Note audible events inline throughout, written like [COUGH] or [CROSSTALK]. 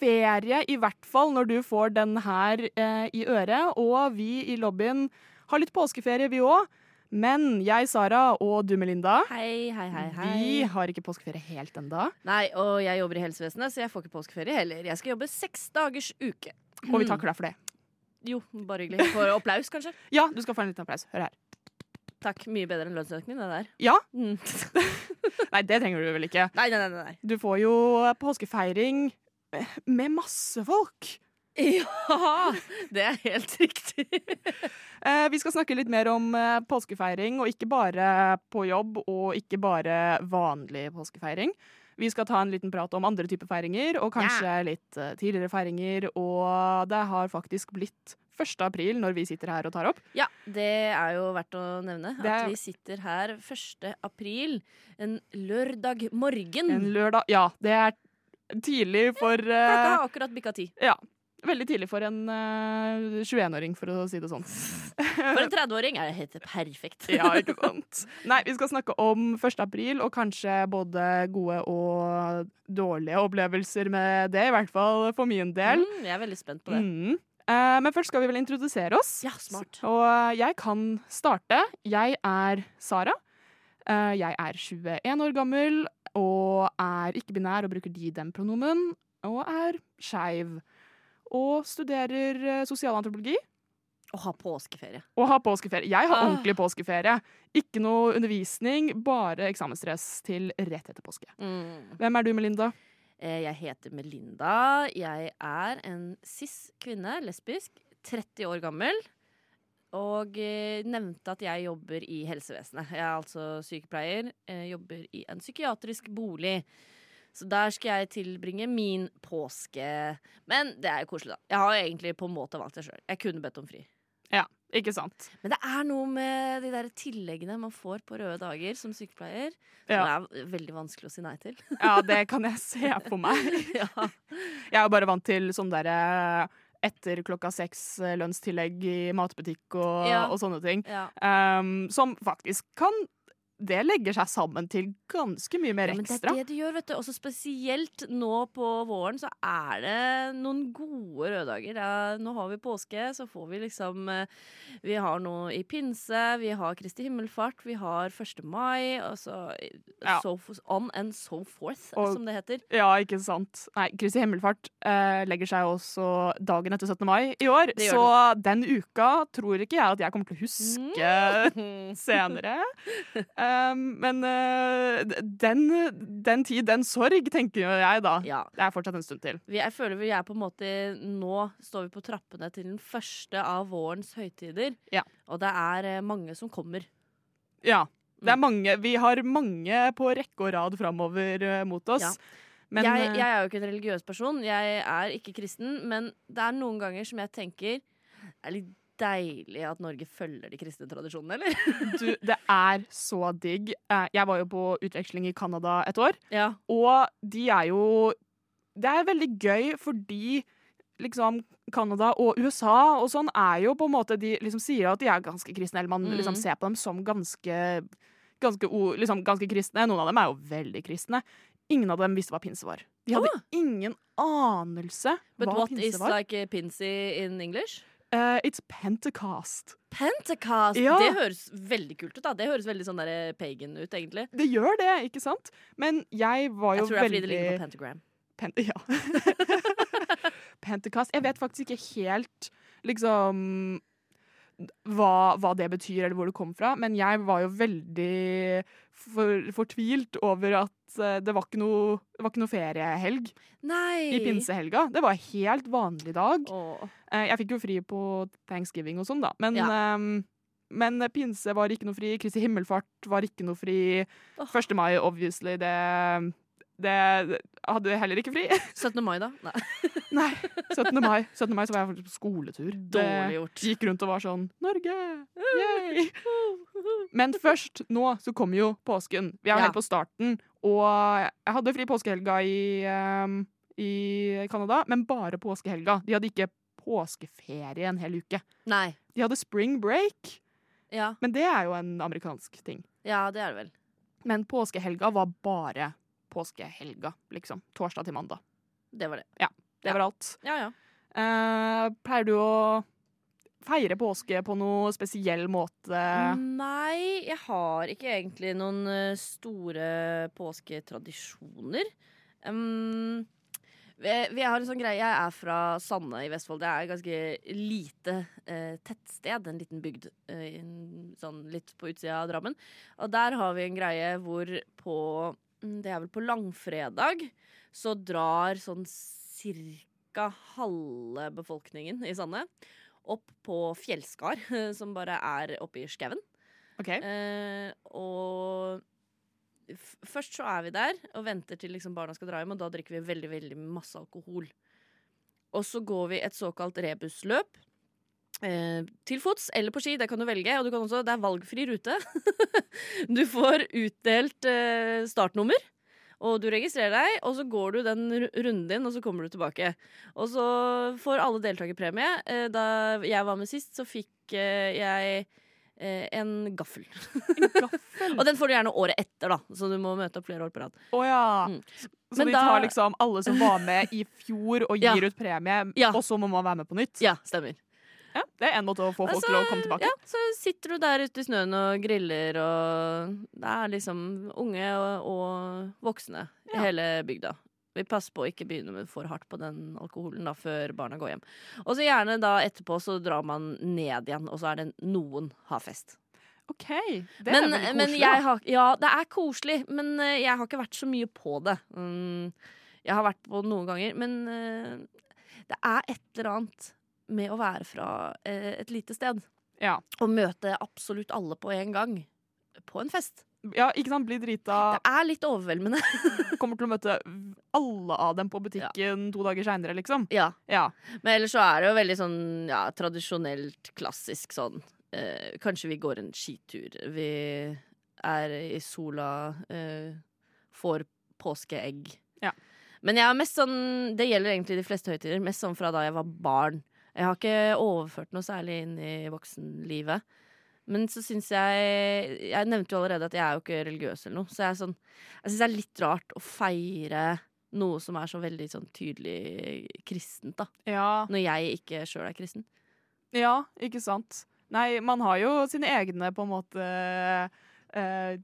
påskeferie, i hvert fall når du får den her eh, i øret. Og vi i lobbyen har litt påskeferie, vi òg. Men jeg, Sara, og du, Melinda, Hei, hei, hei, hei. vi har ikke påskeferie helt enda. Nei, og jeg jobber i helsevesenet, så jeg får ikke påskeferie heller. Jeg skal jobbe seks dagers uke. Og vi takker deg for det. [CLEARS THROAT] Jo, bare hyggelig. For applaus, kanskje. [LAUGHS] Ja, du skal få en liten applaus. Hør her. Takk. Mye bedre enn lønnsøkning, det der. Ja. Mm. [LAUGHS] Nei, det trenger du vel ikke. Nei, nei, nei, nei. Du får jo påskefeiring med masse folk. Ja, det er helt riktig. Eh, vi skal snakke litt mer om eh, påskefeiring, og ikke bare på jobb, og ikke bare vanlig påskefeiring. Vi skal ta en liten prat om andre typer feiringer, og kanskje litt eh, tidligere feiringer. Og det har faktisk blitt 1. april når vi sitter her og tar opp. Ja, det er jo verdt å nevne er- at vi sitter her 1. april, en lørdag morgen. En lørdag Ja, det er tidlig for Klokka eh, har akkurat bikka ti. Ja. Veldig tidlig for en uh, 21-åring, for å si det sånn. [LAUGHS] For en 30-åring er det helt perfekt. Ja, ikke [LAUGHS] sant? Nei, vi skal snakke om 1. april, og kanskje både gode og dårlige opplevelser med det, i hvert fall for min del. Mm, jeg er veldig spent på det. Mm. Uh, men først skal vi vel introdusere oss. Ja, smart. Og eh, jeg kan starte. Jeg er Sara. Eh, jeg er 21 år gammel og er ikke-binær og bruker de-dem-pronomen. Og er skeiv. Og studerer eh, sosialantropologi. Og har påskeferie. Og har påskeferie. Jeg har Ah. ordentlig påskeferie. Ikke noe undervisning, bare eksamensstress til rett etter påske. Mm. Hvem er du, Melinda? Eh, Jeg heter Melinda. Jeg er en cis kvinne, lesbisk, 30 år gammel. Og eh, nevnte at jeg jobber i helsevesenet. Jeg er altså sykepleier. eh, Jobber i en psykiatrisk bolig. Så der skal jeg tilbringe min påske. Men det er jo koselig, da. Jeg har jo egentlig på en måte valgt det sjøl. Jeg kunne bedt om fri. Ja, ikke sant? Men det er noe med de der tilleggene man får på røde dager som sykepleier, som Ja. er veldig vanskelig å si nei til. ja, det kan jeg se på meg. [LAUGHS] ja. Jeg er bare vant til sånn derre etter klokka seks eh, lønnstillegg i matbutikk og, Ja. og sånne ting. Ja. Um, som faktisk kan Det legger seg sammen til ganske mye mer ekstra. Ja, men det er det du gjør, vet du. Også spesielt nå på våren så er det noen gode røddager. Ja, nå har vi påske, så får vi liksom eh, Vi har noe i pinse, vi har Kristi himmelfart, vi har 1. mai, og så Ja. so on and so forth, Og- som det heter. Ja, ikke sant. Nei, Kristi himmelfart eh, legger seg også dagen etter 17. mai i år. Så den uka tror ikke jeg at jeg kommer til å huske Mm. [LAUGHS] senere. Um, [LAUGHS] men eh, den, den tid, den sorg, tenker jeg da. Ja. Det er fortsatt en stund til. Jeg føler vi er på en måte Nå står vi på trappene til den første av vårens høytider. Ja. Og det er eh, mange som kommer. Ja. Det Mm. er mange, vi har mange på rekke og rad framover eh, mot oss. Ja. Men jeg, eh, jeg er jo ikke en religiøs person, jeg er ikke kristen, men det er noen ganger som jeg tenker Det er litt deilig at Norge følger de kristne tradisjonene, eller? [LAUGHS] du, det er så digg. Eh, jeg var jo på utveksling i Canada et år, Ja. og de er jo Det er veldig gøy fordi liksom Canada og USA og sånn er jo på en måte De liksom sier at de er ganske kristne, eller man mm. liksom ser på dem som ganske Ganske, liksom, ganske kristne. Noen av dem er jo veldig kristne. Ingen av dem visste hva pinse var. De hadde oh. ingen anelse But hva what is like pinsy in English? Eh, it's Pentecost. Pentecost! Ja. Det høres veldig kult ut. da Det høres veldig sånn der pagan ut, egentlig. Det gjør det, ikke sant? Men jeg var jo veldig Jeg tror det er fordi veldig det ligger på pentagram. Pen [LAUGHS] ja. [LAUGHS] Pentecost. Jeg vet faktisk ikke helt liksom hva, hva det betyr, eller hvor det kom fra. Men jeg var jo veldig for, fortvilt over at eh, det var ikke noe, det var ikke noe feriehelg Nei! i pinsehelga. Det var en helt vanlig dag. Åh. Eh, Jeg fikk jo fri på thanksgiving og sånn, da. Men, Ja. um, men pinse var ikke noe fri. Kristi himmelfart var ikke noe fri. Første 1. mai, obviously, det, det hadde heller ikke fri. [LAUGHS] 17. mai, da? Nei. Nei. [LAUGHS] 17. mai. 17. mai så var jeg faktisk på skoletur. Dårlig gjort. Det gikk rundt og var sånn Norge! Yay! [LAUGHS] Men først, nå, så kommer jo påsken. Vi er Ja. helt på starten. Og jeg hadde fri påskehelga i, um, i Canada, men bare påskehelga. De hadde ikke påskeferie en hel uke. Nei. De hadde spring break, Ja. men det er jo en amerikansk ting. ja, det er det vel. Men påskehelga var bare påskehelga, liksom. Torsdag til mandag. Det var det. Ja. Det Ja. var alt. Ja, ja. Eh, pleier du å feire påske på noe spesiell måte? Nei, jeg har ikke egentlig noen eh, store påsketradisjoner. Um, vi, vi har en sånn greie, Jeg er fra Sande i Vestfold. Det er et ganske lite eh, tettsted. En liten bygd eh, sånn litt på utsida av Drammen. Og der har vi en greie hvor på mm, Det er vel på langfredag så drar sånn cirka halve befolkningen i Sande opp på Fjellskar, [LAUGHS] som bare er oppe i skauen. OK. Eh, og først så er vi der og venter til liksom barna skal dra hjem, og da drikker vi veldig veldig masse alkohol. Og så går vi et såkalt rebusløp. Eh, til fots eller på ski, det kan du velge. Og du kan også, det er valgfri rute. [LAUGHS] du får utdelt eh, startnummer. Og du registrerer deg, og så går du den runden din, og så kommer du tilbake. Og så får alle deltakerpremie. Eh, da jeg var med sist, så fikk eh, jeg en gaffel. Gaffel. [LAUGHS] Og den får du gjerne året etter, da, så du må møte opp flere år på rad. Oh, ja. Mm. Så Men de tar liksom alle som var med i fjor og [LAUGHS] Ja. gir ut premie, Ja. og så må man være med på nytt? Ja, stemmer. Ja, det er en måte å få folk Altså, til å komme tilbake. Ja, så sitter du der ute i snøen og griller, og det er liksom unge og, og voksne i hele bygda. Vi passer på å ikke begynne med for hardt på den alkoholen da, før barna går hjem. Og så gjerne da etterpå så drar man ned igjen, og så er det noen har fest. OK. Det men, er veldig men koselig. jeg har, ja, det er koselig, men eh, jeg har ikke vært så mye på det. Mm, jeg har vært på det noen ganger, men eh, det er et eller annet med å være fra eh, et lite sted Ja. og møte absolutt alle på en gang på en fest. Ja, ikke sant. Bli drita. Det er litt overveldende. [LAUGHS] Kommer til å møte alle av dem på butikken to dager seinere, liksom. ja. Ja. Men ellers så er det jo veldig sånn ja, tradisjonelt, klassisk sånn. Eh, kanskje vi går en skitur. Vi er i sola, eh, får påskeegg. Ja. Men jeg er mest sånn Det gjelder egentlig de fleste høytider. Mest sånn fra da jeg var barn. Jeg har ikke overført noe særlig inn i voksenlivet. Men så syns jeg Jeg nevnte jo allerede at jeg er jo ikke religiøs eller noe. Så jeg sånn Jeg syns det er litt rart å feire noe som er så veldig sånn tydelig kristent, da. ja. Når jeg ikke sjøl er kristen. Ja, ikke sant. Nei, man har jo sine egne, på en måte, eh,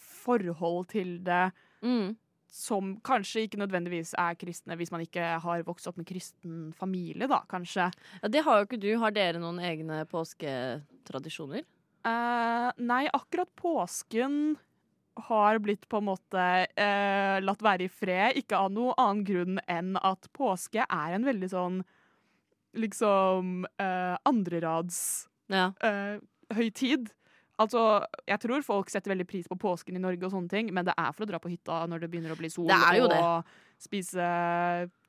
forhold til det Mm. som kanskje ikke nødvendigvis er kristne, hvis man ikke har vokst opp med kristen familie, da, kanskje. Ja, det har jo ikke du. Har dere noen egne påsketradisjoner? Eh, nei, akkurat påsken har blitt på en måte uh, latt være i fred, ikke av noen annen grunn enn at påske er en veldig sånn liksom uh, andrerads Ja. uh, høytid. Altså, jeg tror folk setter veldig pris på påsken i Norge, og sånne ting, men det er for å dra på hytta når det begynner å bli sol, jo det. og spise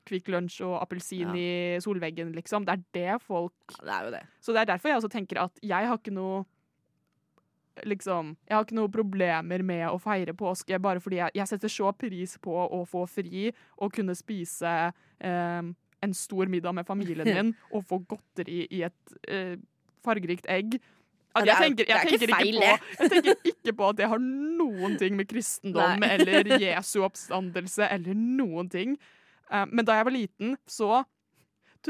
Kvikk Lunsj og appelsin Ja. i solveggen, liksom. Det er det folk ja, det er jo det. Så det er derfor jeg også tenker at jeg har ikke noe Liksom, jeg har ikke noe problemer med å feire påske, bare fordi jeg, jeg setter så pris på å få fri og kunne spise eh, en stor middag med familien [LAUGHS] min og få godteri i et eh, fargerikt egg. Altså, jeg tenker, er jeg, tenker feil, på, jeg tenker ikke på at det har noen ting med kristendom eller [LAUGHS] Jesu oppstandelse eller noen ting. Eh, men da jeg var liten, så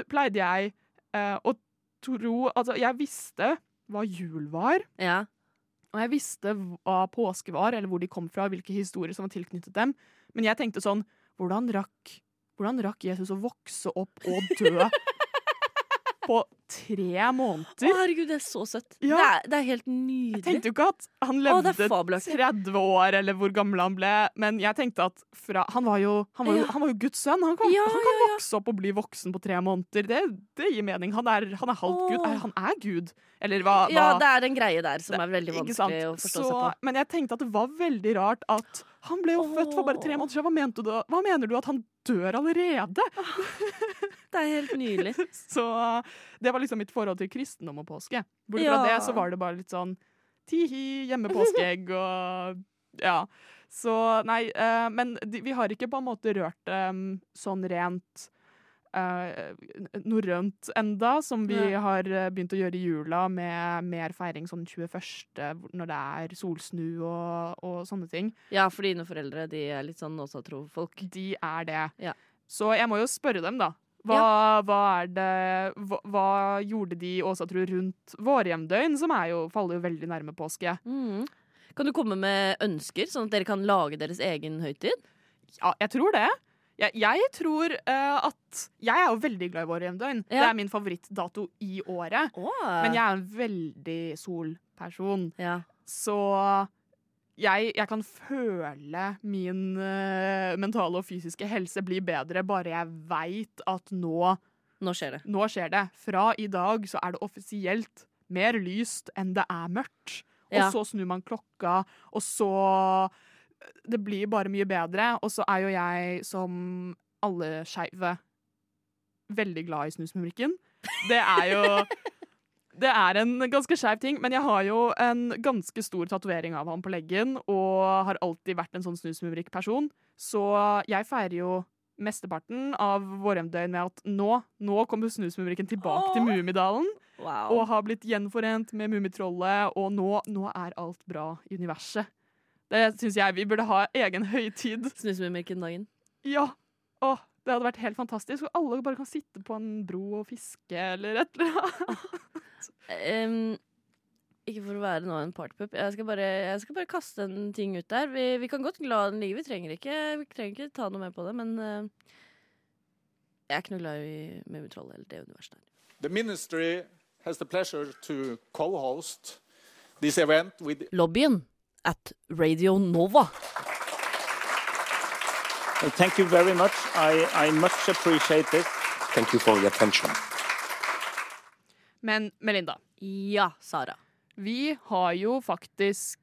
pleide jeg eh, å tro Altså, jeg visste hva jul var, Ja. Og jeg visste hva påske var, eller hvor de kom fra, hvilke historier som var tilknyttet dem. Men jeg tenkte sånn Hvordan rakk, hvordan rakk Jesus å vokse opp og dø [LAUGHS] på tre måneder. Å, herregud, det er så søtt. Ja. Det, er, det er helt Jeg tenkte jo ikke at han levde å, 30 år, eller hvor gammel han ble, men jeg tenkte at fra, han, var jo, han, var jo, Ja. han var jo Guds sønn. Han kan, Ja, han kan vokse opp og bli voksen på tre måneder. Det, det gir mening. Han er, han er halvt Gud. Er, han er Gud. Eller hva, hva Ja, det er en greie der som Det- er veldig vanskelig å forstå Så, seg på. Men jeg tenkte at det var veldig rart at han ble jo født for bare tre måneder siden. Hva, hva mener du at han dør allerede? [LAUGHS] Det er helt nydelig. [LAUGHS] Så det var liksom mitt forhold til kristendom og påske. Bortsett fra det så var det bare litt sånn tihi, hjemme påskeegg [LAUGHS] og ja. Så nei, uh, men de, vi har ikke på en måte rørt det sånn rent uh, norrønt enda, som vi Nei. har eh, begynt å gjøre i jula, med mer feiring sånn 21., når det er solsnu og, og sånne ting. Ja, for dine foreldre de er litt sånn åsatro-folk. De er det. Ja. Så jeg må jo spørre dem, da. Hva, hva er det hva, hva gjorde de i Åsatro rundt vårhjemdøgn, som jo, faller jo veldig nærme påske? Mm. Kan du komme med ønsker, sånn at dere kan lage deres egen høytid? Ja, jeg tror det. Jeg, jeg tror uh, at Jeg er jo veldig glad i vårhjemdøgn. Det er min favorittdato i året. Oh. Men jeg er en veldig solperson. ja. Så jeg, jeg kan føle min uh, mentale og fysiske helse bli bedre bare jeg veit at nå Nå skjer det. nå skjer det. Fra i dag så er det offisielt mer lyst enn det er mørkt. Og Ja. så snur man klokka, og så Det blir bare mye bedre. Og så er jo jeg, som alle skeive, veldig glad i snusmumrikken. Det er jo [LAUGHS] Det er en ganske skeiv ting, men jeg har jo en ganske stor tatovering av ham på leggen, og har alltid vært en sånn snusmumrik-person, Så jeg feirer jo mesteparten av vårhjemdøgn med at nå, nå kommer snusmumrikken tilbake til Åh. Mummidalen, Wow. og har blitt gjenforent med Mummitrollet, og nå, nå er alt bra i universet. Det syns jeg vi burde ha egen høytid. Snusmumrikken-dagen. Ja. Åh, det hadde vært helt fantastisk. Og alle bare kan sitte på en bro og fiske eller et eller annet. [LAUGHS] Em, ikke for å være nå en partypup. Jeg, skal bare- jeg skal bare kaste en ting ut der. Vi, vi kan godt la den ligge. Vi trenger ikke, vi trenger ikke ta noe mer på det, men uh, jeg er ikke noe glad i Mummitrollet eller det universet der. The ministry has the pleasure to co-host this event with Lobbyen at Radio Nova. Well, Thank you very much. I, I much appreciate this. Thank you for your attention. Men Melinda, Ja, Sara. vi har jo faktisk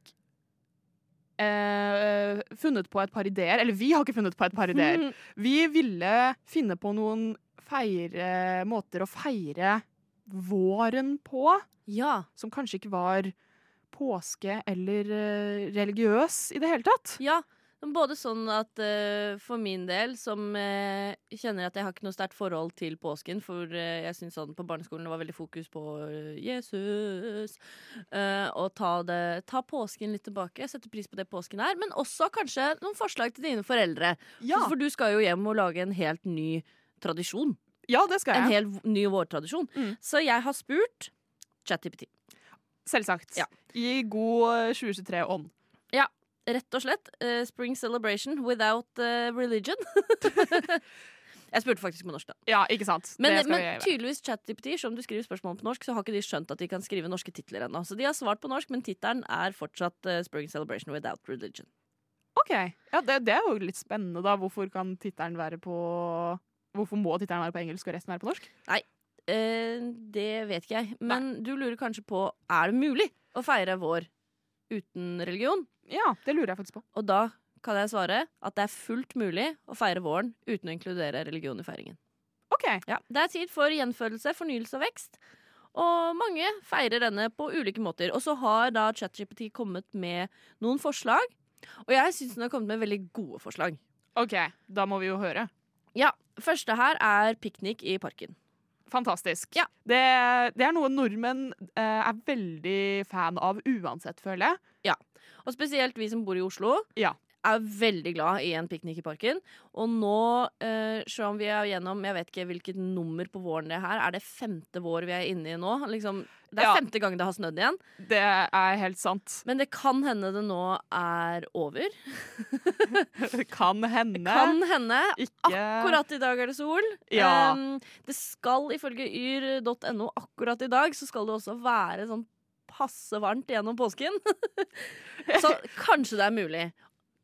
eh, funnet på et par ideer. Eller vi har ikke funnet på et par ideer. Vi ville finne på noen feire, måter å feire våren på, Ja. som kanskje ikke var påske eller eh, religiøs i det hele tatt. Ja, både sånn at uh, for min del, som uh, kjenner at jeg har ikke noe sterkt forhold til påsken, for uh, jeg syns sånn på barneskolen det var veldig fokus på Jesus, og ta, det, ta påsken litt tilbake. Jeg setter pris på det påsken er, men også kanskje noen forslag til dine foreldre. Ja, For du skal jo hjem og lage en helt ny tradisjon. ja det skal jeg. En helt ny vårtradisjon. Mm. Så jeg har spurt ChatGPT. Selvsagt. Ja. I god 2023-ånd. Rett og slett. uh, spring celebration without uh, religion. [LAUGHS] jeg spurte faktisk på norsk, da. Ja, ikke sant? Men, men tydeligvis ChatGPT, selv om du skriver spørsmål på norsk, så har ikke de skjønt at de kan skrive norske titler ennå. Så de har svart på norsk, men tittelen er fortsatt uh, Spring Celebration Without Religion. Ok, ja, det, det er jo litt spennende, da. Hvorfor kan tittelen være på Hvorfor må tittelen være på engelsk og resten være på norsk? Nei, det vet ikke jeg. Men du lurer kanskje på er det mulig å feire vår uten religion. Ja, det lurer jeg faktisk på. Og da kan jeg svare at det er fullt mulig å feire våren uten å inkludere religion i feiringen. OK. Ja, Det er tid for gjenfødelse, fornyelse og vekst. Og mange feirer denne på ulike måter. Og så har da ChatGPT kommet med noen forslag. Og jeg syns den har kommet med veldig gode forslag. ok, Da må vi jo høre. Ja, Første her er piknik i parken. Fantastisk. Ja. Det, det er noe nordmenn eh, er veldig fan av uansett, føler jeg. Ja. Og spesielt vi som bor i Oslo. Ja. Er veldig glad i en piknik i parken. Og nå, eh, selv om vi er gjennom Jeg vet ikke hvilket nummer på våren det er her. Er det femte vår vi er inne i nå? Liksom, det er Ja. femte gang det har snødd igjen. Det er helt sant. Men det kan hende det nå er over. [LAUGHS] Kan hende. Kan hende. Ikke Akkurat i dag er det sol. Ja. Um, det skal ifølge yr.no akkurat i dag så skal det også være sånn passe varmt gjennom påsken. [LAUGHS] så [LAUGHS] kanskje det er mulig.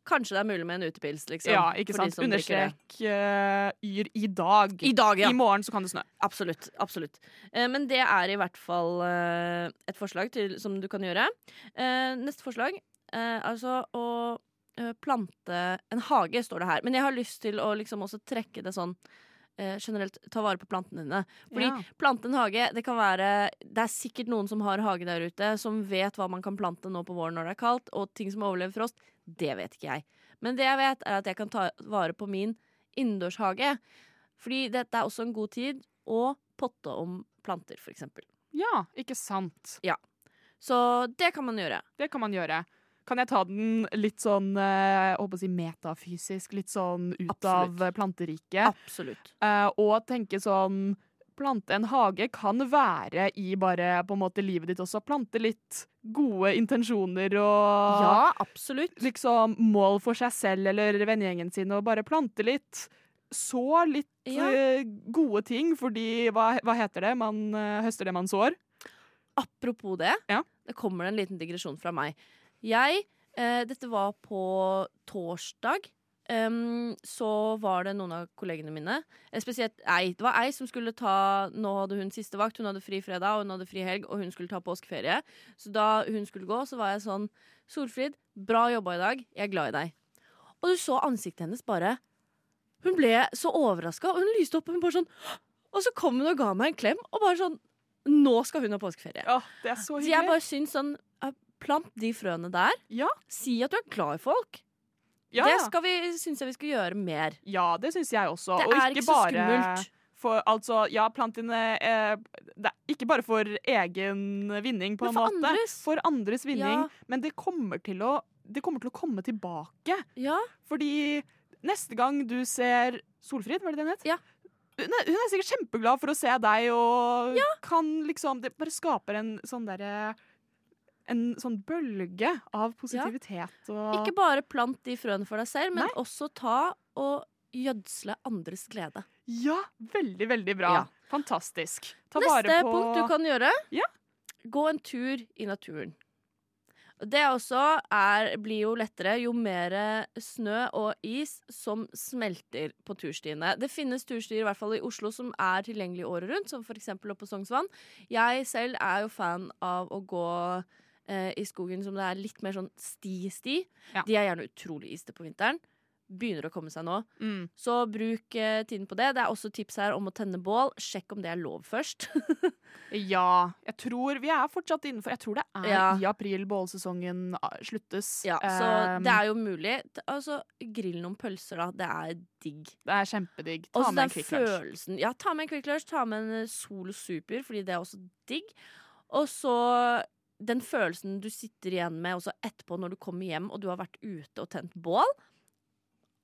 Kanskje det er mulig med en utepils, liksom. Ja, ikke sant. Understrek uh, yr i dag. I dag, ja. I morgen så kan det snø. Absolutt. absolutt. Uh, men det er i hvert fall uh, et forslag til, som du kan gjøre. Neste forslag altså å plante en hage, står det her. Men jeg har lyst til å liksom også trekke det sånn eh, generelt. Ta vare på plantene dine. Fordi Ja. plante en hage, det kan være Det er sikkert noen som har hage der ute, som vet hva man kan plante nå på våren når det er kaldt, og ting som overlever frost. Det vet ikke jeg. Men det jeg vet, er at jeg kan ta vare på min innendørshage. Fordi dette er også en god tid å potte om planter, eksempel. Ja, ikke sant. Så det kan man gjøre. Det kan man gjøre. Kan jeg ta den litt sånn eh, jeg håper å si metafysisk, litt sånn ut Absolutt. av planteriket? Absolutt. Eh, og tenke sånn Plante en hage kan være i bare på en måte livet ditt også. Plante litt gode intensjoner og Ja, absolutt. liksom mål for seg selv eller vennegjengen sin, og bare plante litt. Så litt Ja. eh, gode ting, fordi hva, hva heter det? Man eh, høster det man sår. Apropos det, Ja. det kommer en liten digresjon fra meg. Jeg eh, Dette var på torsdag. Em, så var det noen av kollegene mine, eh, spesielt ei. Det var ei som skulle ta Nå hadde hun siste vakt, hun hadde fri fredag og hun hadde fri helg, og hun skulle ta påskeferie. Så da hun skulle gå, så var jeg sånn Solfrid, bra jobba i dag. Jeg er glad i deg. Og du så ansiktet hennes bare Hun ble så overraska, og hun lyste opp. Og hun bare sånn Og så kom hun og ga meg en klem, og bare sånn Nå skal hun ha påskeferie. Ja, det er så Så jeg bare syns sånn Plant de frøene der. Ja. Si at du er glad i folk. Ja, Det vi, syns jeg vi skal gjøre mer. ja det syns jeg også. Det og er ikke ikke så bare skummelt. For altså, ja, plantene eh, ikke bare for egen vinning, på en måte. andres. For andres vinning. Ja. Men det kommer, å, det kommer til å komme tilbake. Ja, Fordi neste gang du ser Solfrid, var det det hun het? Ja. Hun er, hun er sikkert kjempeglad for å se deg, og kan liksom Det bare skaper en sånn derre En sånn bølge av positivitet og Ikke bare plant de frøene for deg selv, men Nei. også ta og gjødsle andres glede. Ja, veldig, veldig bra. Ja. Fantastisk. Ta Neste vare på punkt du kan gjøre, Ja. gå en tur i naturen. Det også er, blir jo lettere jo mer snø og is som smelter på turstiene. Det finnes turstier i hvert fall i Oslo som er tilgjengelige året rundt, som f.eks. oppe på Sognsvann. Jeg selv er jo fan av å gå eh, i skogen som det er litt mer sånn sti-sti. Ja. De er gjerne utrolig iste på vinteren. Begynner å komme seg nå. mm. Så bruk eh, tiden på det. Det er også tips her om å tenne bål. Sjekk om det er lov først. [LAUGHS] Ja, jeg tror vi er fortsatt innenfor Jeg tror det er Ja. i april bålsesongen ah, sluttes. Ja, så Um, det er jo mulig. Altså, grill noen pølser, da. Det er digg. det er kjempedigg. Ta også med en Kvikk Lunsj. Ja, ta med en Kvikk Lunsj. Ta med en eh, Solo Super, fordi det er også digg. Og så den følelsen du sitter igjen med også etterpå når du kommer hjem og du har vært ute og tent bål.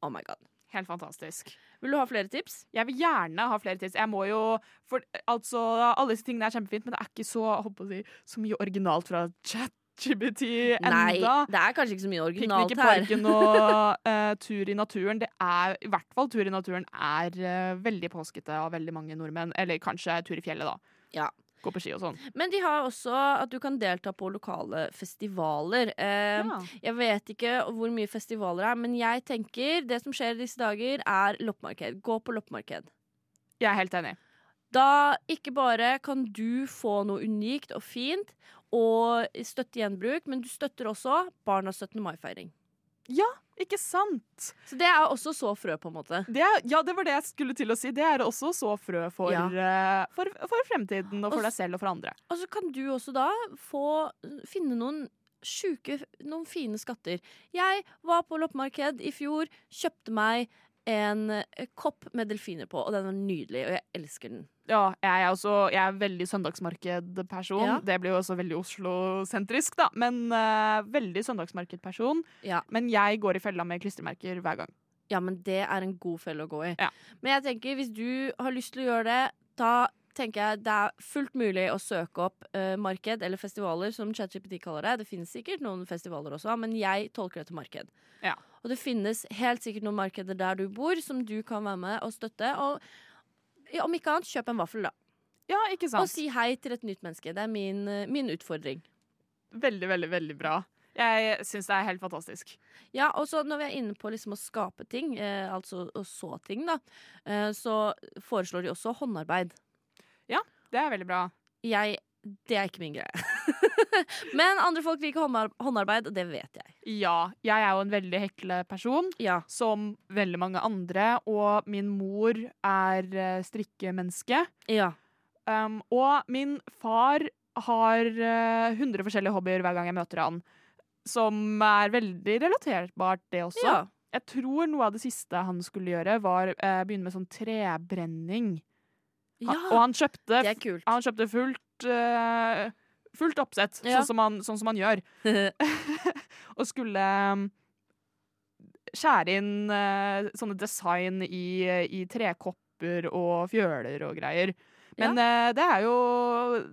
Oh my god. Helt fantastisk. Vil du ha flere tips? Jeg vil gjerne ha flere tips. Jeg må jo For altså, alle disse tingene er kjempefint, men det er ikke så, si, så mye originalt fra chat. GBT enda. Nei, det er kanskje ikke så mye Piknik originalt i her. parken og uh, [LAUGHS] tur i naturen. Det er, I hvert fall tur i naturen er uh, veldig påskete av veldig mange nordmenn. Eller kanskje tur i fjellet, da. Ja. Gå på ski og sånn. Men de har også at du kan delta på lokale festivaler. Eh, Ja. Jeg vet ikke hvor mye festivaler er, men jeg tenker det som skjer disse dager, er loppemarked. Gå på loppemarked. Jeg er helt enig. Da ikke bare kan du få noe unikt og fint og støtte gjenbruk, men du støtter også Barnas 17. mai-feiring. Ja, ikke sant? Så det er også så frø, på en måte. Det, er- ja, det var det jeg skulle til å si. Det er også så frø for, Ja. uh, for, for fremtiden og for Også- deg selv og for andre. Og så kan du også da få finne noen sjuke, noen fine skatter. Jeg var på loppemarked i fjor, kjøpte meg en eh, kopp med delfiner på, og den var nydelig, og jeg elsker den. Ja, jeg er også jeg er veldig søndagsmarkedperson. Ja. Det blir jo også veldig Oslo-sentrisk, da. Men uh, veldig søndagsmarkedperson. Ja. Men jeg går i fella med klistremerker hver gang. Ja, men det er en god felle å gå i. Ja. Men jeg tenker, hvis du har lyst til å gjøre det, da tenker jeg det er fullt mulig å søke opp uh, marked eller festivaler, som ChatGPT kaller det. Det finnes sikkert noen festivaler også, men jeg tolker det til marked. Ja. Og det finnes helt sikkert noen markeder der du bor, som du kan være med og støtte. Og ja, om ikke annet, kjøp en vaffel, da. Ja, ikke sant. Og si hei til et nytt menneske. Det er min, eh, min utfordring. Veldig, veldig, veldig bra. Jeg syns det er helt fantastisk. Ja, og så når vi er inne på liksom å skape ting, eh, altså å så ting, da, eh, så foreslår de også håndarbeid. Det er veldig bra. Jeg Det er ikke min greie. [LAUGHS] Men andre folk liker håndarbeid, og det vet jeg. Ja, jeg er jo en veldig hekleperson, Ja. som veldig mange andre. Og min mor er eh, strikkemenneske. Ja. Um, og min far har eh, 100 forskjellige hobbyer hver gang jeg møter han. Som er veldig relaterbart, det også. ja. Jeg tror noe av det siste han skulle gjøre, var uh, begynne med sånn trebrenning. Han, og han kjøpte, han kjøpte fullt, uh, fullt oppsett, Ja. sånn, som han, sånn som han gjør. [LAUGHS] [LAUGHS] og skulle um, skjære inn uh, sånne design i, i trekopper og fjøler og greier. Men eh, det er jo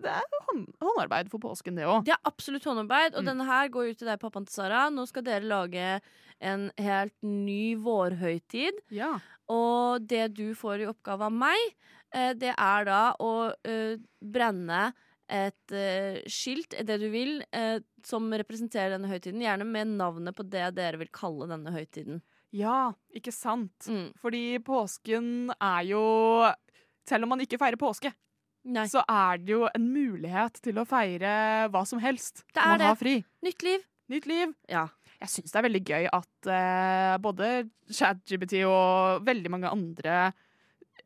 det er hånd, håndarbeid for påsken, det òg. Det er absolutt håndarbeid, og Mm. denne her går ut til deg, pappaen til Sara. Nå skal dere lage en helt ny vårhøytid. Ja. Og det du får i oppgave av meg, eh, det er da å eh, brenne et eh, skilt, det du vil, eh, som representerer denne høytiden. Gjerne med navnet på det dere vil kalle denne høytiden. ja, ikke sant? Mm. Fordi påsken er jo Selv om man ikke feirer påske, Nei. så er det jo en mulighet til å feire hva som helst. Det er man det. har fri. Nytt liv. Nytt liv. Ja. Jeg syns det er veldig gøy at uh, både ChatGBT og veldig mange andre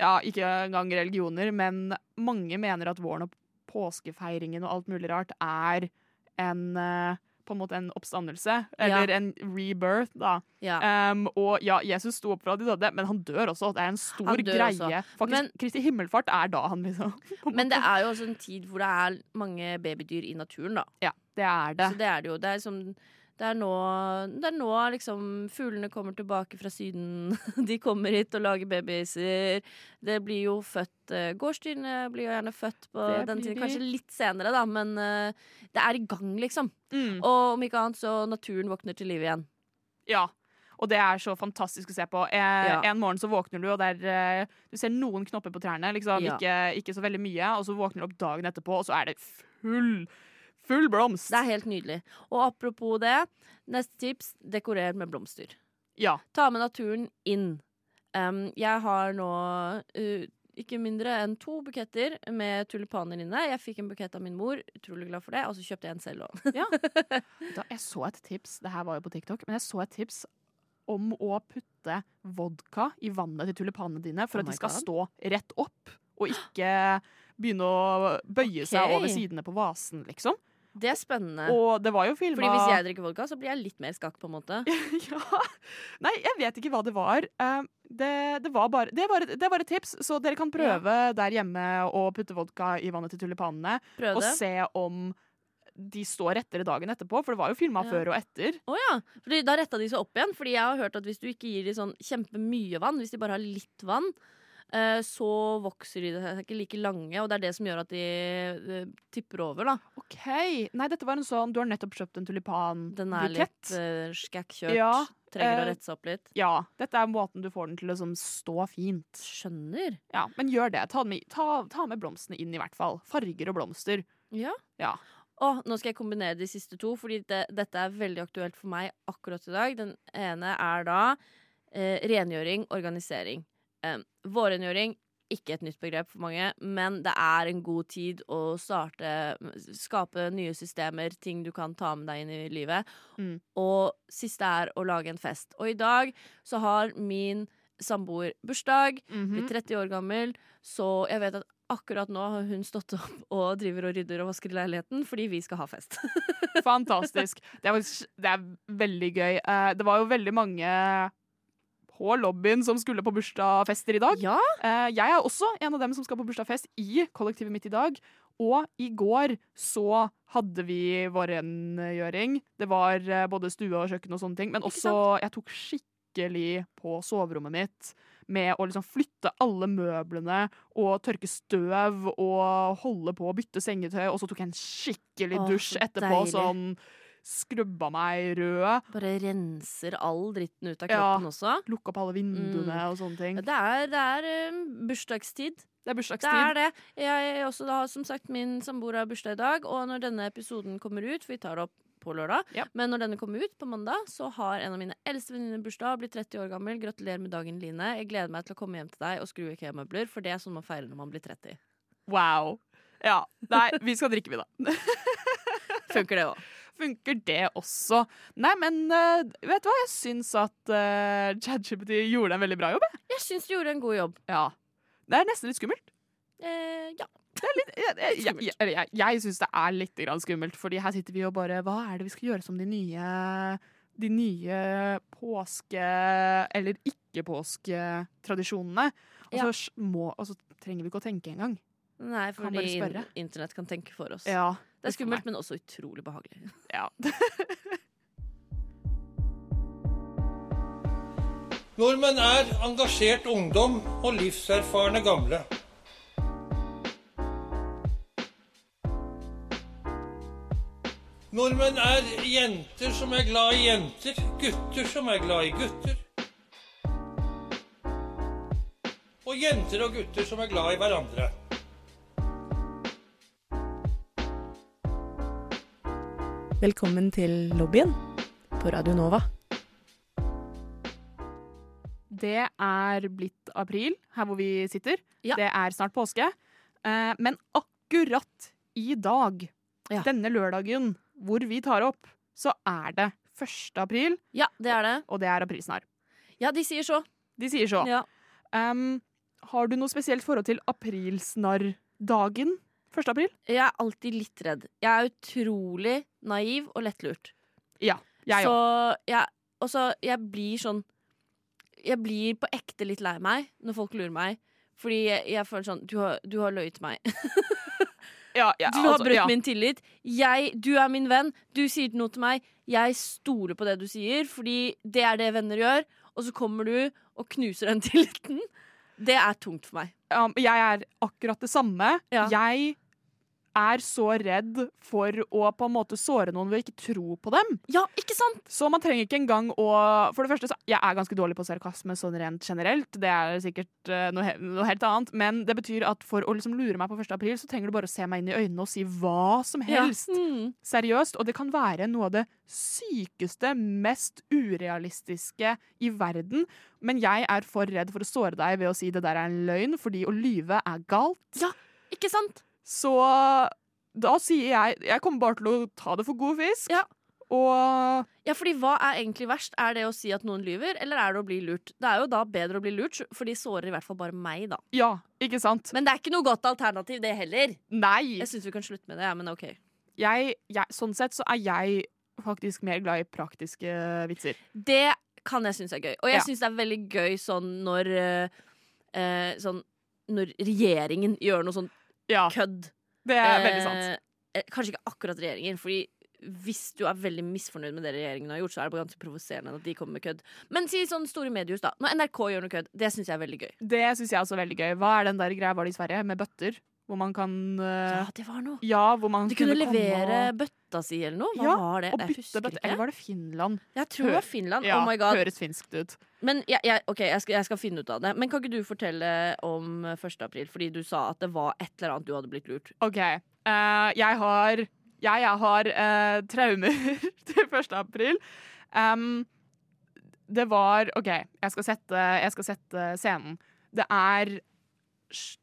Ja, ikke engang religioner, men mange mener at våren og påskefeiringen og alt mulig rart er en eh, på en måte en oppstandelse, eller en rebirth, da. ja. Um, og ja, Jesus sto opp fra de døde, men han dør også. Det er en stor greie. også. Faktisk, Men- Kristi himmelfart er da han liksom [LAUGHS] Men det er jo også en tid hvor det er mange babydyr i naturen, da. Ja, det er det. Så det er det jo. Det er liksom det er, nå, det er nå liksom fuglene kommer tilbake fra Syden. [LAUGHS] De kommer hit og lager babyer. Det blir jo født eh, Gårdsdyrene blir jo gjerne født på Det den tiden. Kanskje litt senere, da, men eh, det er i gang, liksom. Mm. Og om ikke annet så naturen våkner til liv igjen. Ja. Og det er så fantastisk å se på. En, Ja. En morgen så våkner du, og der, eh, du ser noen knopper på trærne. Liksom, Ja. ikke, ikke så veldig mye. Og så våkner du opp dagen etterpå, og så er det full, full blomst. Det er helt nydelig. Og apropos det, neste tips dekorer med blomster. Ja. Ta med naturen inn. Um, jeg har nå uh, ikke mindre enn to buketter med tulipaner inne. Jeg fikk en bukett av min mor, utrolig glad for det, og så kjøpte jeg en selv òg. [LAUGHS] Da, jeg så et tips, det her var jo på TikTok, men jeg så et tips om å putte vodka i vannet til tulipanene dine for Oh at de skal God. stå rett opp, og ikke begynne å bøye seg over sidene på vasen, liksom. Det er spennende. Og det var jo filma Fordi hvis jeg drikker vodka, så blir jeg litt mer skakk, på en måte. [LAUGHS] ja. Nei, jeg vet ikke hva det var. Eh, det, det, var bare, det, var et, det var et tips, så dere kan prøve der hjemme å putte vodka i vannet til tulipanene. Prøv Og se om de står rettere dagen etterpå, for det var jo filma Ja. før og etter. Oh, ja. Fordi da retta de seg opp igjen. Fordi jeg har hørt at hvis du ikke gir de sånn kjempemye vann, hvis de bare har litt vann, så vokser de seg ikke like lange, og det er det som gjør at de eh, tipper over, da. OK. Nei, dette var en sånn Du har nettopp kjøpt en tulipan Den er litt uh, skækkjørt. Ja, Trenger eh, å rette seg opp litt. Ja. Dette er måten du får den til å liksom stå fint. Skjønner. Ja, Men gjør det. Ta med, ta, ta med blomstene inn, i hvert fall. Farger og blomster. Ja. Ja. Og nå skal jeg kombinere de siste to, fordi det, dette er veldig aktuelt for meg akkurat i dag. Den ene er da eh, rengjøring, organisering. Eh, vårrengjøring, ikke et nytt begrep for mange, men det er en god tid å starte Skape nye systemer, ting du kan ta med deg inn i livet. Mm. Og siste er å lage en fest. Og i dag så har min samboer bursdag. Mhm. Blir 30 år gammel, så jeg vet at akkurat nå har hun stått opp og driver og rydder og vasker i leiligheten fordi vi skal ha fest. [LAUGHS] Fantastisk. Det er, det er veldig gøy. Eh, det var jo veldig mange på lobbyen som skulle på bursdagsfester i dag. Ja, Eh, jeg er også en av dem som skal på bursdagsfest i kollektivet mitt i dag. Og i går så hadde vi vår rengjøring. Det var eh, både stue og kjøkken og sånne ting. Men også jeg tok skikkelig på soverommet mitt med å liksom flytte alle møblene og tørke støv og holde på å bytte sengetøy. Og så tok jeg en skikkelig dusj så etterpå. deilig. Sånn skrubba meg rød. bare renser all dritten ut av Ja. kroppen også. Lukka opp alle vinduene Mm. og sånne ting. Det er, det er um, bursdagstid. Det er Det er det. Jeg også da, som sagt, min samboer har bursdag i dag, og når denne episoden kommer ut, for vi tar det opp på lørdag, Ja. men når denne kommer ut på mandag, så har en av mine eldste venninner bursdag, blitt 30 år gammel. Gratulerer med dagen, Line. Jeg gleder meg til å komme hjem til deg og skru IKEA-møbler, for det er sånn man feirer når man blir 30. Wow. Ja. Nei, vi skal drikke, vi, da. [LAUGHS] Funker det òg. Funker det også? Nei, men uh, vet du hva? Jeg syns at uh, ChatGPT gjorde en veldig bra jobb. jeg. Jeg syns du gjorde en god jobb. Ja. Det er nesten litt skummelt. Eh, ja. Jeg, jeg, jeg, jeg, jeg, jeg syns det er litt grann skummelt, Fordi her sitter vi og bare Hva er det vi skal gjøre som de nye De nye påske- eller ikke-påsketradisjonene? Og Ja. og så trenger vi ikke å tenke engang. Nei, fordi internett kan tenke for oss. Ja. Det er skummelt, men også utrolig behagelig. Ja. [LAUGHS] Nordmenn er engasjert ungdom og livserfarne gamle. Nordmenn er jenter som er glad i jenter, gutter som er glad i gutter. Og jenter og gutter som er glad i hverandre. Velkommen til lobbyen på Radio Nova. Det er blitt april her hvor vi sitter. Ja. Det er snart påske. Eh, men akkurat i dag, Ja. denne lørdagen hvor vi tar opp, så er det 1. april, Ja, det er det. og det er aprilsnarr. Ja, de sier så. De sier så. Ja. Um, har du noe spesielt forhold til aprilsnarrdagen 1. april? Jeg er alltid litt redd. Jeg er utrolig naiv og lettlurt. Ja, jeg så òg. Og så jeg blir sånn Jeg blir på ekte litt lei meg når folk lurer meg. Fordi jeg, jeg føler sånn Du har, du har løyet meg. [LAUGHS] Ja, ja, Du har altså, brutt ja. min tillit. Jeg, du er min venn. Du sier noe til meg. Jeg stoler på det du sier, fordi det er det venner gjør. Og så kommer du og knuser den [LAUGHS] tilliten. Det er tungt for meg. Um, jeg er akkurat det samme. Ja. Jeg er så redd for å på en måte såre noen ved å ikke tro på dem. Ja, ikke sant? Så man trenger ikke engang å For det første, så jeg er ganske dårlig på sarkasme sånn rent generelt. Det er sikkert eh, noe, he noe helt annet. Men det betyr at for å liksom lure meg på 1. april, så trenger du bare å se meg inn i øynene og si hva som helst. Ja. Mm. Seriøst. Og det kan være noe av det sykeste, mest urealistiske i verden. Men jeg er for redd for å såre deg ved å si det der er en løgn, fordi å lyve er galt. Ja, Ikke sant? Så da sier jeg Jeg kommer bare til å ta det for god fisk. Ja. Og Ja, fordi hva er egentlig verst? Er det å si at noen lyver, eller er det å bli lurt? Det er jo da bedre å bli lurt, for de sårer i hvert fall bare meg, da. ja, ikke sant? Men det er ikke noe godt alternativ, det heller. Nei. Jeg syns vi kan slutte med det, ja, men OK. Jeg, jeg, sånn sett så er jeg faktisk mer glad i praktiske vitser. Det kan jeg synes er gøy. Og jeg Ja. synes det er veldig gøy sånn når eh, eh, Sånn når regjeringen gjør noe sånn Ja, kødd. det er veldig sant. Eh, kanskje ikke akkurat regjeringen, fordi hvis du er veldig misfornøyd med det regjeringen har gjort, så er det ganske provoserende at de kommer med kødd. Men si sånn store mediehus, da. Når NRK gjør noe kødd, det syns jeg er veldig gøy. Det syns jeg også er veldig gøy. Hva er den der greia var det i Sverige, med bøtter? Hvor man kan Ja, eh, det var noe. Ja, hvor man du kunne kunne levere og, bøtta si eller noe. Hva Ja, var det? og bytte bøtte. Eller var det Finland? Jeg tror det var Finland. Ja, oh my god. høres finskt ut. Men jeg, jeg, ok, jeg skal, jeg skal finne ut av det. Men kan ikke du fortelle om 1. april? Fordi du sa at det var et eller annet du hadde blitt lurt. OK. Uh, jeg har ja, jeg har uh, traumer [LAUGHS] til 1. april. Um, det var OK, jeg skal, sette, jeg skal sette scenen. Det er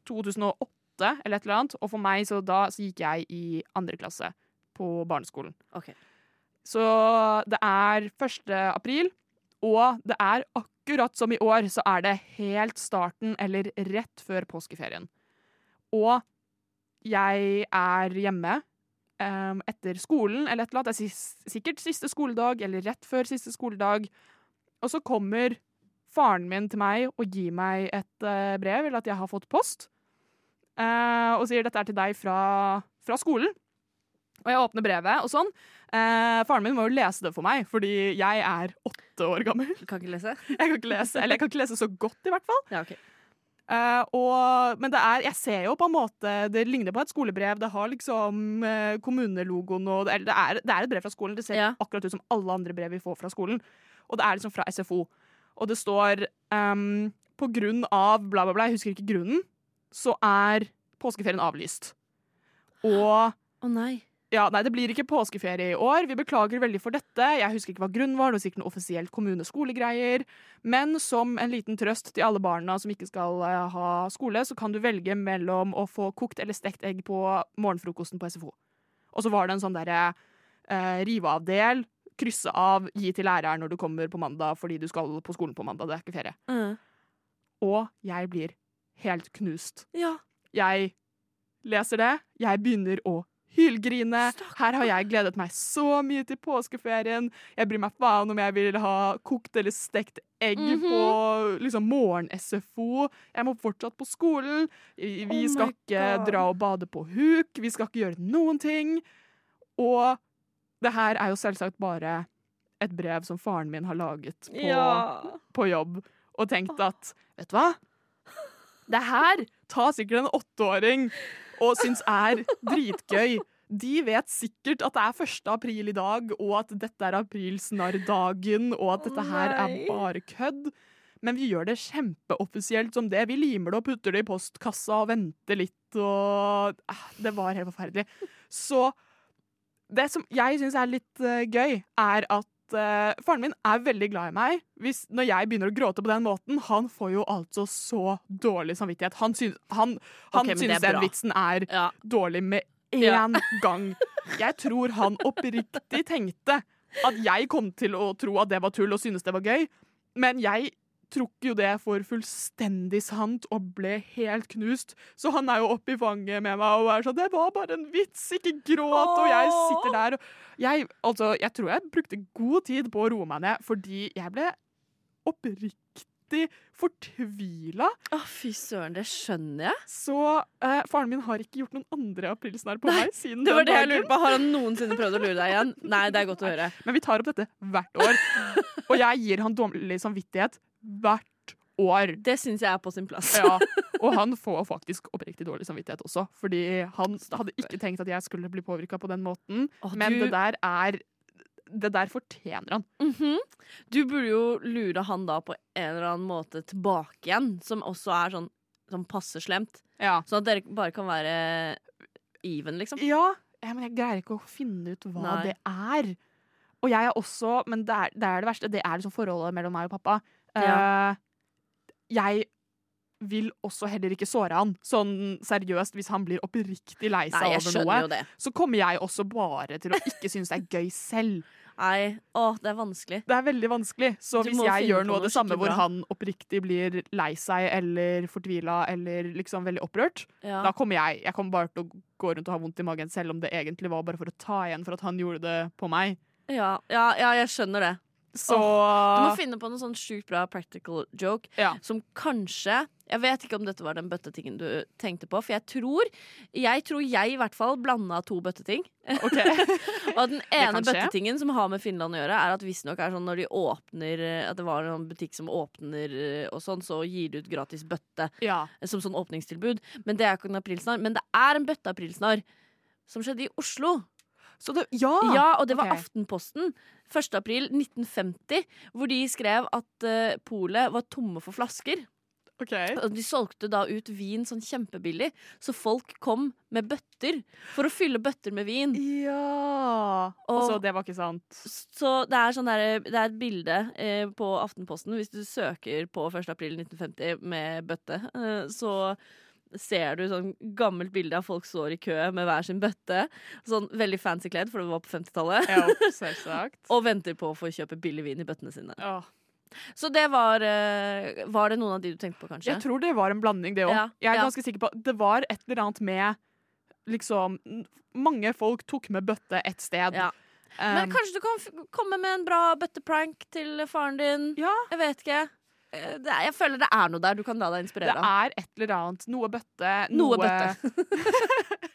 2008 eller et eller annet, og for meg så da så gikk jeg i andre klasse på barneskolen. Okay. Så det er 1. april, og det er akkurat som i år, så er det helt starten eller rett før påskeferien. Og jeg er hjemme um, etter skolen eller et eller annet. Det er sikkert siste skoledag eller rett før siste skoledag. Og så kommer faren min til meg og gir meg et eh, brev, eller at jeg har fått post, eh, og sier dette er til deg fra, fra skolen. Og jeg åpner brevet og sånn. Eh, faren min må jo lese det for meg, fordi jeg er åtte år gammel. Du kan ikke lese? [LAUGHS] Jeg kan ikke lese, eller jeg kan ikke lese så godt, i hvert fall. Ja, ok. Eh, og, men det er, jeg ser jo på en måte Det ligner på et skolebrev. Det har liksom eh, kommunelogoen og det, det, er, det er et brev fra skolen. Det ser Ja. akkurat ut som alle andre brev vi får fra skolen. Og det er liksom fra SFO. Og det står um, på grunn av bla, bla, bla, jeg husker ikke grunnen, så er påskeferien avlyst. Og Å nei. ja, nei, det blir ikke påskeferie i år. Vi beklager veldig for dette. Jeg husker ikke hva grunnen var. Det var sikkert noe offisielt kommuneskolegreier. Men som en liten trøst til alle barna som ikke skal eh, ha skole, så kan du velge mellom å få kokt eller stekt egg på morgenfrokosten på SFO. Og så var det en sånn derre eh, rive av del, krysse av, gi til læreren når du kommer på mandag fordi du skal på skolen på mandag. Det er ikke ferie. Mm. Og jeg blir helt knust. Ja. Jeg leser det. Jeg begynner å hylgrine. Her har jeg gledet meg så mye til påskeferien. Jeg bryr meg faen om jeg vil ha kokt eller stekt egg Mhm. på liksom morgen-SFO. Jeg må fortsatt på skolen. Vi vi Oh skal ikke God. dra og bade på huk. Vi skal ikke gjøre noen ting. Og det her er jo selvsagt bare et brev som faren min har laget på Ja. på jobb og tenkt at vet du hva? Det her tar sikkert en åtteåring og syns er dritgøy. De vet sikkert at det er 1. april i dag, og at dette er aprilsnarrdagen, og at dette her er bare kødd. Men vi gjør det kjempeoffisielt som det. Vi limer det og putter det i postkassa og venter litt, og eh, Det var helt forferdelig. Så det som jeg syns er litt eh, gøy, er at eh, faren min er veldig glad i meg. Hvis, når jeg begynner å gråte på den måten, han får jo altså så dårlig samvittighet. Han syns, han, han okay, syns den vitsen er Ja. dårlig med én Ja. gang. Jeg tror han oppriktig tenkte at jeg kom til å tro at det var tull og synes det var gøy, men jeg tok jo det for fullstendig sant og ble helt knust. Så han er jo oppe i fanget med meg og er sånn 'Det var bare en vits, ikke gråt.' Og jeg sitter der og jeg, altså, jeg tror jeg brukte god tid på å roe meg ned, fordi jeg ble oppriktig fortvila. Å, fy søren, det skjønner jeg. Så eh, faren min har ikke gjort noen andre aprilsnarr på Nei, meg siden Det var det jeg dagen. lurte på. Har han noensinne prøvd å lure deg igjen? Nei, det er godt å høre. Men vi tar opp dette hvert år. [LAUGHS] Og jeg gir han dårlig samvittighet hvert år. Det syns jeg er på sin plass. Ja, [LAUGHS] og han får faktisk oppriktig dårlig samvittighet også. Fordi han hadde ikke tenkt at jeg skulle bli påvirka på den måten. Åh, Men du- det der er Det der fortjener han. Mhm. Du burde jo lure han da på en eller annen måte tilbake igjen, som også er sånn, sånn passe slemt. Ja. Sånn at dere bare kan være even, liksom. Ja, ja, men jeg greier ikke å finne ut hva Nei. det er. Og jeg er også Men det er det, er det verste. Det er liksom forholdet mellom meg og pappa. Eh, jeg vil også heller ikke såre han. Sånn seriøst, hvis han blir oppriktig lei seg over noe, så kommer jeg også bare til å ikke synes det er gøy selv. Nei, å, det er vanskelig. Det er veldig vanskelig. Så Du hvis jeg gjør noe av det samme hvor han oppriktig blir lei seg eller fortvila eller liksom veldig opprørt, Ja. da kommer jeg Jeg kommer bare til å gå rundt og ha vondt i magen, selv om det egentlig var bare for å ta igjen for at han gjorde det på meg. Ja, ja, ja, jeg skjønner det. Så Du må finne på noe sånn sjukt bra practical joke Ja. som kanskje Jeg vet ikke om dette var den bøttetingen du tenkte på, for jeg tror Jeg tror jeg i hvert fall blanda to bøtteting. Okay. [LAUGHS] Og den ene bøttetingen som har med Finland å gjøre, er at visstnok er sånn når de åpner At det var en butikk som åpner eh, og sånn, så gir de ut gratis bøtte Ja. som sånn åpningstilbud. Men det er ikke en aprilsnarr. Men det er en bøtteaprilsnarr som skjedde i Oslo. Så det Ja! Ja, og det var okay. Aftenposten 1. april 1950, hvor de skrev at uh, polet var tomme for flasker. Okay. De solgte da ut vin sånn kjempebillig, så folk kom med bøtter for å fylle bøtter med vin. Ja. Og Og- så det var ikke sant. Så det er, sånn der, det er et bilde eh, på Aftenposten. Hvis du søker på 1. april 1950 med bøtte, eh, så ser du sånn gammelt bilde av folk står i kø med hver sin bøtte. Sånn veldig fancy kledd, for det var på 50-tallet. Ja, [LAUGHS] selvsagt. Og venter på å få kjøpe billig vin i bøttene sine. Ja. Så det var eh, Var det noen av de du tenkte på, kanskje? Jeg tror det var en blanding, det òg. Ja, Jeg er ja. ganske sikker på Det var et eller annet med liksom Mange folk tok med bøtte et sted. Ja. Men Um, kanskje du kan komme med en bra bøtteprank til faren din? Ja. Jeg vet ikke. Eh, det er, Jeg føler det er noe der du kan la deg inspirere av. er et eller annet. Noe bøtte. Noe bøtte [LAUGHS]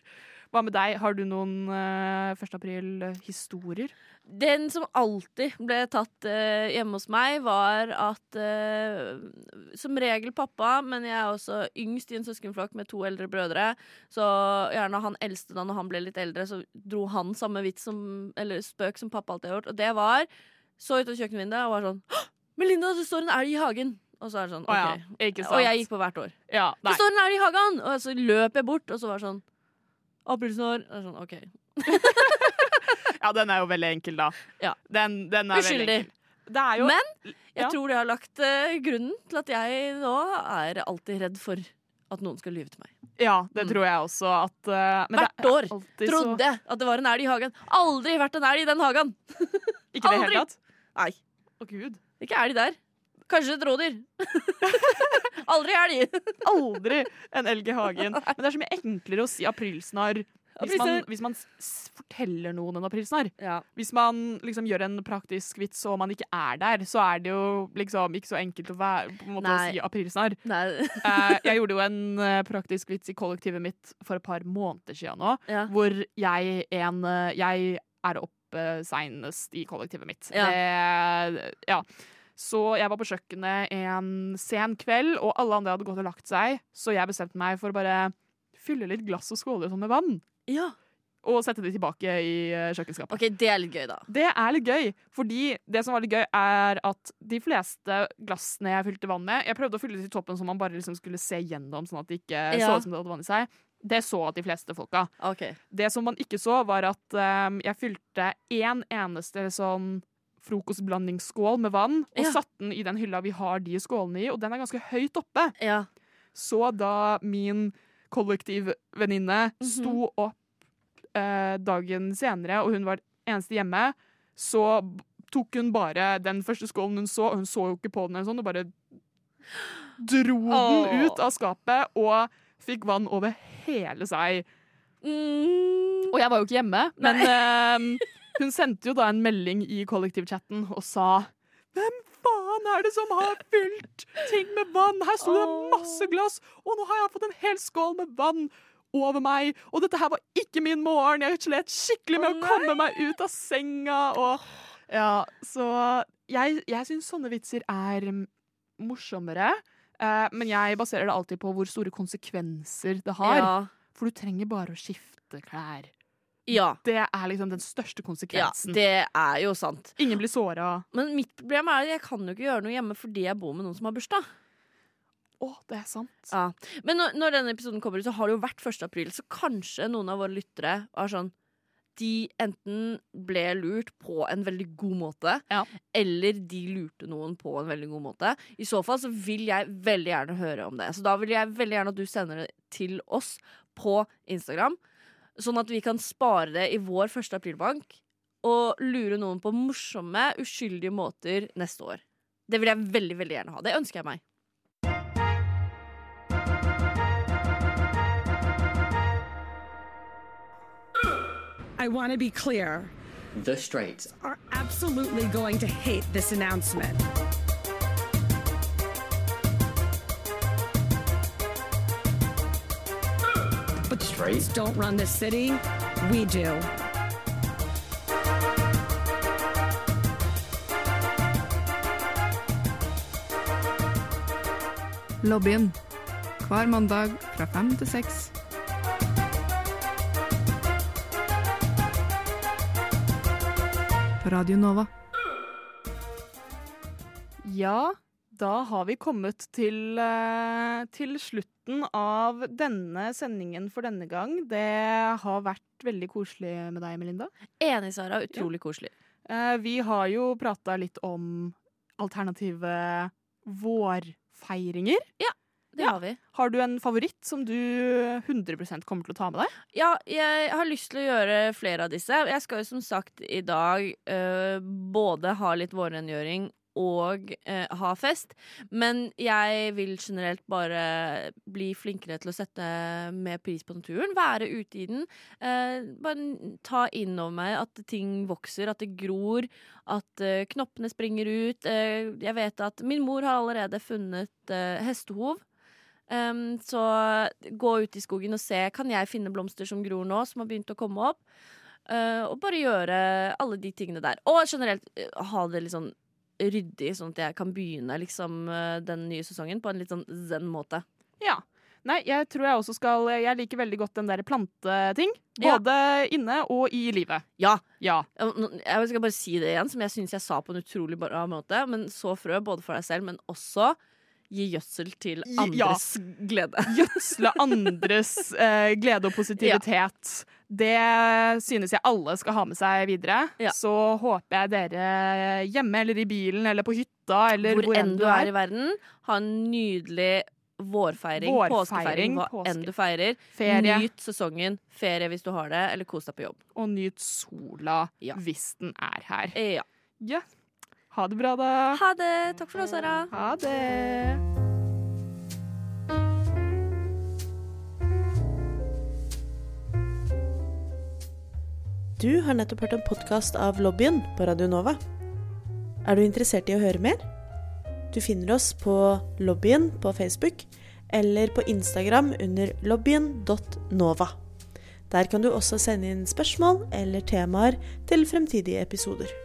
Hva med deg? Har du noen uh, 1. april-historier? Den som alltid ble tatt uh, hjemme hos meg, var at uh, Som regel pappa, men jeg er også yngst i en søskenflokk med to eldre brødre. Så gjerne han eldste da når han ble litt eldre, så dro han samme vits som, eller spøk som pappa alltid har gjort. Og det var Så ut av kjøkkenvinduet og var sånn «Hå! Melinda, det står en elg i hagen! Og så er det sånn, Å ja? Og jeg gikk på hvert år. ja, Det står en elg i hagen! Og så løp jeg bort, og så var det sånn Aprilsnarr. Sånn, OK. [LAUGHS] ja, den er jo veldig enkel, da. Ja. Den, den er veldig Uskyldig. enkel. Det er jo Men jeg Ja. tror det har lagt uh, grunnen til at jeg nå er alltid redd for at noen skal lyve til meg. Ja, det Mm. tror jeg også at uh, men Hvert er år Trodde jeg at det var en elg i hagen. Aldri vært en elg i den hagen! Ikke det hele tatt? Nei, Å, gud. Ikke elg der. Kanskje et rådyr. [LAUGHS] Aldri elg! [LAUGHS] Aldri en elg i hagen. [LAUGHS] Men det er så mye enklere å si aprilsnarr hvis man, hvis man forteller noen en aprilsnarr. Ja. Hvis man liksom gjør en praktisk vits og man ikke er der, så er det jo liksom ikke så enkelt å, være, på en måte, å si aprilsnarr. Eh, jeg gjorde jo en eh, praktisk vits i kollektivet mitt for et par måneder siden nå, Ja. hvor jeg, en, eh, jeg er oppe seinest i kollektivet mitt. Ja. Det, ja. Så jeg var på kjøkkenet en sen kveld, og alle andre hadde gått og lagt seg, så jeg bestemte meg for å bare fylle litt glass og skåler sånn med vann. ja. Og sette de tilbake i eh, kjøkkenskapet. OK, det er litt gøy, da. Det er litt gøy, fordi det som var litt gøy, er at de fleste glassene jeg fylte vann med Jeg prøvde å fylle det til toppen så man bare liksom skulle se gjennom, sånn at det ikke Ja. så ut som det hadde vann i seg. Det så de fleste folka. Okay. Det som man ikke så, var at um, jeg fylte én eneste sånn frokostblandingsskål med vann, og Ja. satte den i den hylla vi har de skålene i, og den er ganske høyt oppe. Ja. Så da min kollektivvenninne Mhm. sto opp eh, dagen senere, og hun var eneste hjemme, så tok hun bare den første skålen hun så, og hun så jo ikke på den, eller sånn, og bare dro den ut av skapet og fikk vann over hele seg. Mm. Og jeg var jo ikke hjemme, men eh, hun sendte jo da en melding i kollektivchatten og sa Hvem faen er det som har fylt ting med vann? Her sto det masse glass, og nå har jeg fått en hel skål med vann over meg. Og dette her var ikke min morgen. Jeg slet skikkelig med Å, å komme meg ut av senga. Og, ja, så jeg, jeg syns sånne vitser er mm, morsommere. eh, men jeg baserer det alltid på hvor store konsekvenser det har. Ja. For du trenger bare å skifte klær. ja. Det er liksom den største Ja, konsekvensen. det er jo sant. Ingen blir såra. Men mitt problem er at jeg kan jo ikke gjøre noe hjemme fordi jeg bor med noen som har bursdag. Å, det er sant. Ja. Men når, når denne episoden kommer ut, så har det jo vært 1. april, så kanskje noen av våre lyttere Var sånn De enten ble lurt på en veldig god måte, Ja. eller de lurte noen på en veldig god måte. I så fall så vil jeg veldig gjerne høre om det. Så da vil jeg veldig gjerne at du sender det til oss på Instagram, sånn at vi kan spare det i vår 1. aprilbank og lure noen på morsomme, uskyldige måter neste år. Det vil jeg veldig, veldig gjerne ha. Det ønsker jeg meg. I want to be clear. The Straits Are absolutely going to hate this announcement. But the Straight? don't run this city. We do. Lobbyen. Hver mandag fra fem til seks. På Radio Nova. Ja, da har vi kommet til, eh, til slutten av denne sendingen for denne gang. Det har vært veldig koselig med deg, Melinda. Enig, Sara. Utrolig koselig. Eh, Vi har jo prata litt om alternative vårfeiringer. Det Ja. har vi. Har du en favoritt som du 100% kommer til å ta med deg? Ja, jeg har lyst til å gjøre flere av disse. Jeg skal jo som sagt i dag uh, både ha litt vårrengjøring og eh, ha fest. Men jeg vil generelt bare bli flinkere til å sette mer pris på naturen. Være ute i den. Eh, bare ta inn over meg at ting vokser, at det gror, at eh, knoppene springer ut. Eh, jeg vet at min mor har allerede funnet eh, hestehov. Um, så gå ut i skogen og se Kan jeg finne blomster som gror nå, som har begynt å komme opp. Uh, og bare gjøre alle de tingene der. Og generelt uh, ha det litt sånn ryddig, sånn at jeg kan begynne liksom, uh, den nye sesongen på en litt sånn zen-måte. Ja. Nei, jeg tror jeg også skal Jeg liker veldig godt den der planteting. Ja. Både inne og i livet. Ja. Ja. Jeg skal bare si det igjen, som jeg syns jeg sa på en utrolig bra måte. Men så frø både for deg selv, men også gi gjødsel til Ja. andres glede. [LAUGHS] Gjødsle andres eh, glede og positivitet. Det synes jeg alle skal ha med seg videre. Ja. Så håper jeg dere hjemme eller i bilen eller på hytta eller Hvor enn du er i verden, ha en nydelig vårfeiring, Vårfeiring, påskefeiring, hva påske. enn du feirer. Ferie. Nyt sesongen, ferie hvis du har det, eller kos deg på jobb. Og nyt sola Ja. hvis den er her. Ja. Ja. Ha det bra, da. Ha det! Takk for nå, Sara. Ha det. Du har nettopp hørt en podkast av Lobbyen på Radio Nova. Er du interessert i å høre mer? Du finner oss på Lobbyen på Facebook eller på Instagram under lobbyen.nova. Der kan du også sende inn spørsmål eller temaer til fremtidige episoder.